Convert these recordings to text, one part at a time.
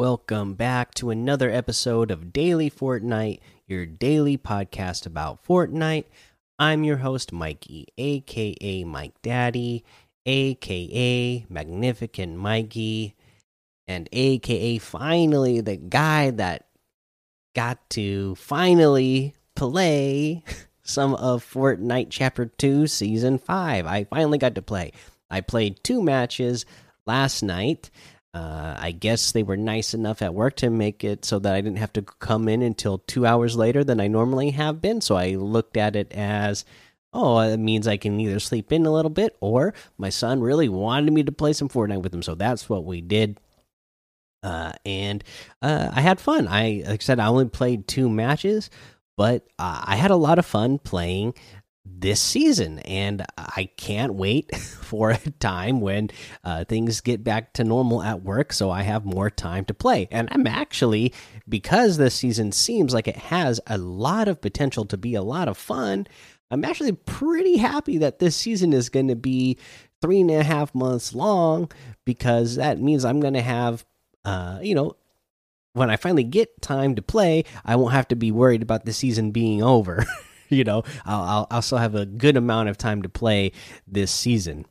Welcome back to another episode of Daily Fortnite, your daily podcast about Fortnite. I'm your host, Mikey, aka Mike Daddy, aka Magnificent Mikey, and aka finally the guy that got to finally play some of Fortnite Chapter 2 Season 5. I finally got to play. I played two matches last night. Uh, I guess they were nice enough at work to make it so that I didn't have to come in until two hours later than I normally have been. So I looked at it as, oh, it means I can either sleep in a little bit or my son really wanted me to play some Fortnite with him. So that's what we did. Uh, and uh, I had fun. I, like I said, I only played two matches, but uh, I had a lot of fun playing this season and i can't wait for a time when uh, things get back to normal at work so i have more time to play. And i'm actually because this season seems like it has a lot of potential to be a lot of fun i'm actually pretty happy that this season is going to be three and a half months long because that means i'm going to have uh, you know when i finally get time to play i won't have to be worried about the season being over you know, I'll, I'll, I'll still have a good amount of time to play this season.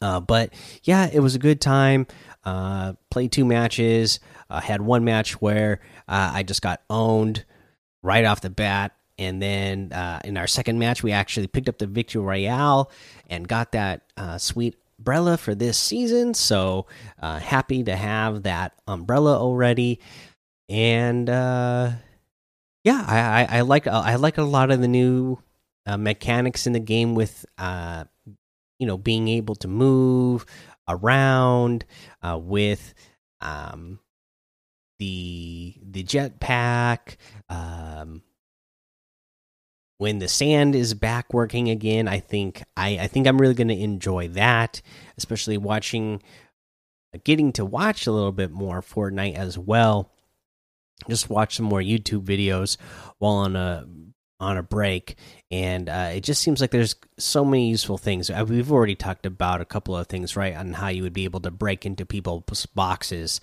Uh, but yeah, it was a good time. Uh, played two matches. Uh, had one match where uh, I just got owned right off the bat, and then uh, in our second match, we actually picked up the victory royale and got that uh, sweet umbrella for this season. So happy to have that umbrella already, and yeah, I I, I like uh, I like a lot of the new uh, mechanics in the game with uh you know being able to move around uh, with um the the jetpack um when the sand is back working again i think i i think i'm really going to enjoy that especially watching getting to watch a little bit more fortnite as well just watch some more YouTube videos while on a on a break, and uh, it just seems like there's so many useful things. Uh, we've already talked about a couple of things, right, on how you would be able to break into people's boxes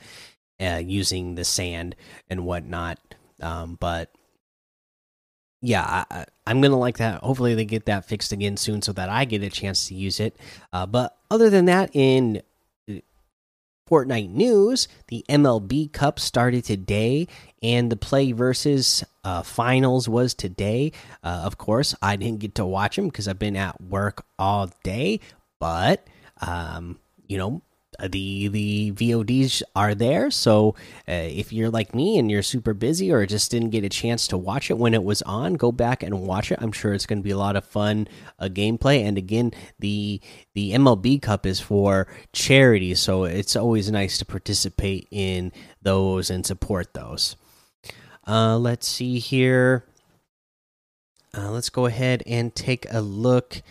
uh, using the sand and whatnot. Um, but yeah, I, am gonna like that. Hopefully, they get that fixed again soon, so that I get a chance to use it. Uh, but other than that, in Fortnite news, the MLB Cup started today, and the Play versus uh, finals was today. Uh, of course, I didn't get to watch them because I've been at work all day, but um, you know, the the VODs are there. So uh, if you're like me and you're super busy or just didn't get a chance to watch it when it was on, go back and watch it. I'm sure it's going to be a lot of fun uh, gameplay. And again, the the MLB Cup is for charity, so it's always nice to participate in those and support those. Uh, let's see here. Uh, let's go ahead and take a look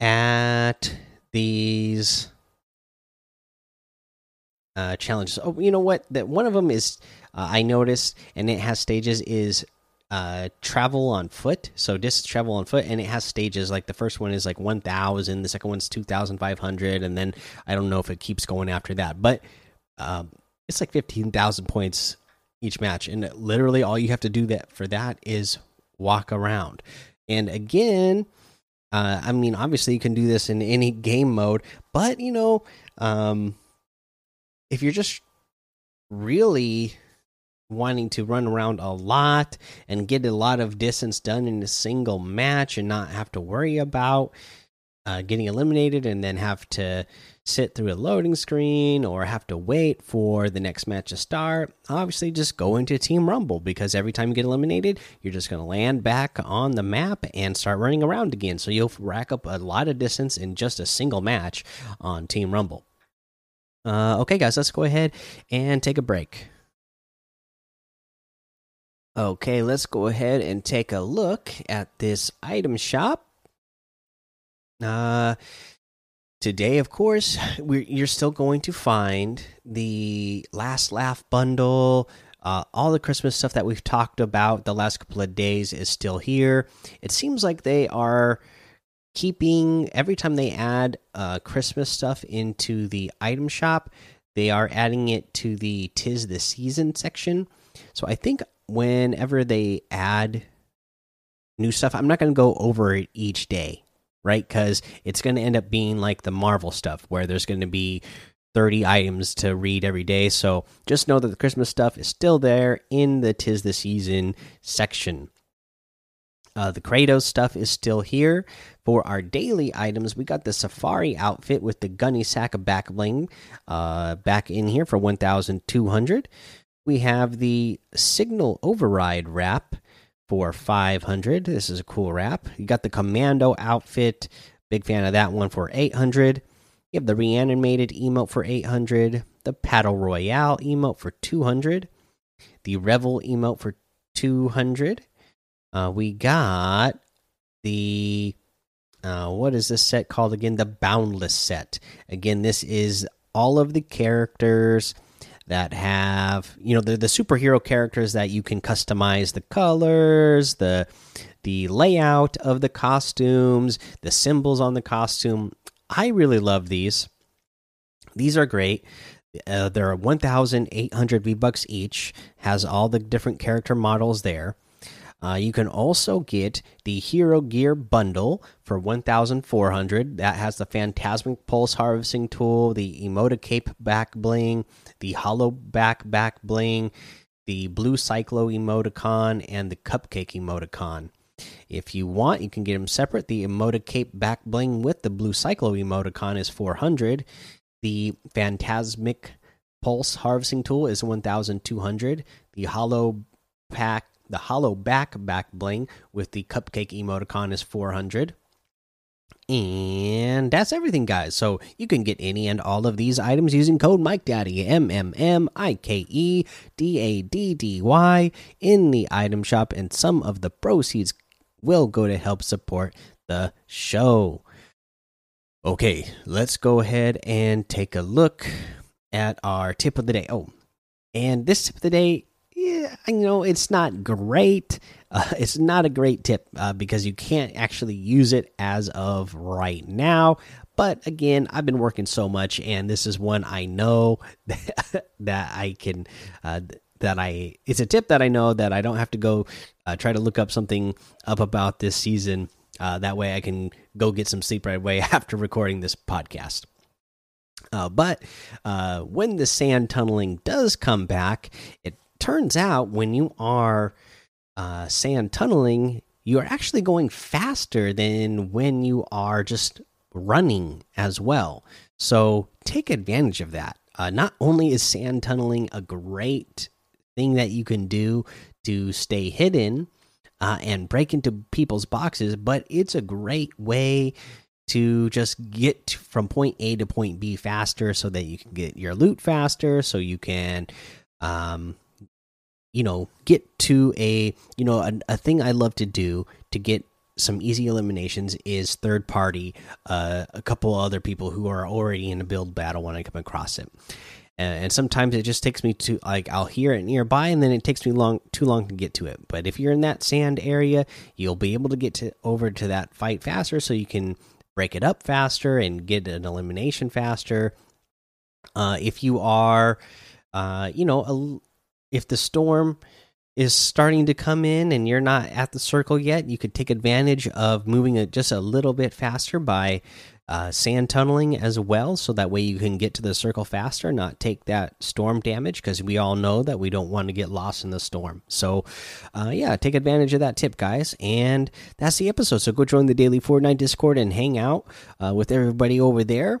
at these uh, challenges. Oh, you know what? That one of them is uh, I noticed, and it has stages is uh travel on foot so distance travel on foot and it has stages like the first one is like 1000 the second one's 2500 and then i don't know if it keeps going after that but um it's like 15000 points each match and literally all you have to do that for that is walk around and again uh i mean obviously you can do this in any game mode but you know um if you're just really wanting to run around a lot and get a lot of distance done in a single match and not have to worry about uh, getting eliminated and then have to sit through a loading screen or have to wait for the next match to start, obviously just go into Team Rumble because every time you get eliminated, you're just going to land back on the map and start running around again. So you'll rack up a lot of distance in just a single match on Team Rumble. Uh, okay, guys, let's go ahead and take a break. Okay, let's go ahead and take a look at this item shop. Uh, today, of course, you're still going to find the Last Laugh bundle. Uh, all the Christmas stuff that we've talked about the last couple of days is still here. It seems like they are keeping every time they add uh, Christmas stuff into the item shop, they are adding it to the Tis the Season section. So I think whenever they add new stuff, I'm not going to go over it each day, right? Because it's going to end up being like the Marvel stuff where there's going to be 30 items to read every day. So just know that the Christmas stuff is still there in the Tis the Season section. Uh, the Kratos stuff is still here. For our daily items, we got the Safari outfit with the Gunny Sack of back bling uh, back in here for 1,200. We have the Signal Override wrap for 500. This is a cool wrap. You got the Commando outfit. Big fan of that one for 800. You have the reanimated emote for 800, the Paddle Royale emote for 200, the Revel emote for 200. Uh, we got the uh, what is this set called again? The Boundless set. Again, this is all of the characters that have you know the the superhero characters that you can customize the colors, the the layout of the costumes, the symbols on the costume. I really love these. These are great. Uh, they're 1,800 V bucks each. Has all the different character models there. Uh, you can also get the Hero Gear bundle for 1,400. That has the Phantasmic Pulse Harvesting Tool, the Emoticape back bling, the Hollow back back bling, the Blue Cyclo emoticon, and the Cupcake emoticon. If you want, you can get them separate. The Emoticape back bling with the Blue Cyclo emoticon is 400. The Phantasmic Pulse Harvesting Tool is 1,200. The Hollow Pack, the Hollow Back back bling with the Cupcake emoticon is 400. And that's everything, guys. So you can get any and all of these items using code Mike Daddy M M M I K E D A D D Y in the item shop, and some of the proceeds will go to help support the show. Okay, let's go ahead and take a look at our tip of the day. Oh, and this tip of the day, I know it's not great. Uh, it's not a great tip uh, because you can't actually use it as of right now. But again, I've been working so much, and this is one I know that, that I can. Uh, that I it's a tip that I know that I don't have to go uh, try to look up something up about this season. Uh, that way, I can go get some sleep right away after recording this podcast. Uh, but uh, when the sand tunneling does come back, it turns out when you are uh, sand tunneling, you are actually going faster than when you are just running as well. So take advantage of that. Uh, not only is sand tunneling a great thing that you can do to stay hidden uh, and break into people's boxes, but it's a great way to just get from point A to point B faster so that you can get your loot faster, so you can, um, you know, get to a, you know, a, a thing I love to do to get some easy eliminations is third party, uh, a couple other people who are already in a build battle when I come across it and sometimes it just takes me to like I'll hear it nearby and then it takes me long too long to get to it. But if you're in that sand area, you'll be able to get to over to that fight faster so you can break it up faster and get an elimination faster. Uh, if you are uh, you know, a, if the storm is starting to come in and you're not at the circle yet, you could take advantage of moving it just a little bit faster by uh, sand tunneling as well, so that way you can get to the circle faster, not take that storm damage, because we all know that we don't want to get lost in the storm. So, uh, yeah, take advantage of that tip, guys. And that's the episode. So go join the daily Fortnite Discord and hang out uh, with everybody over there.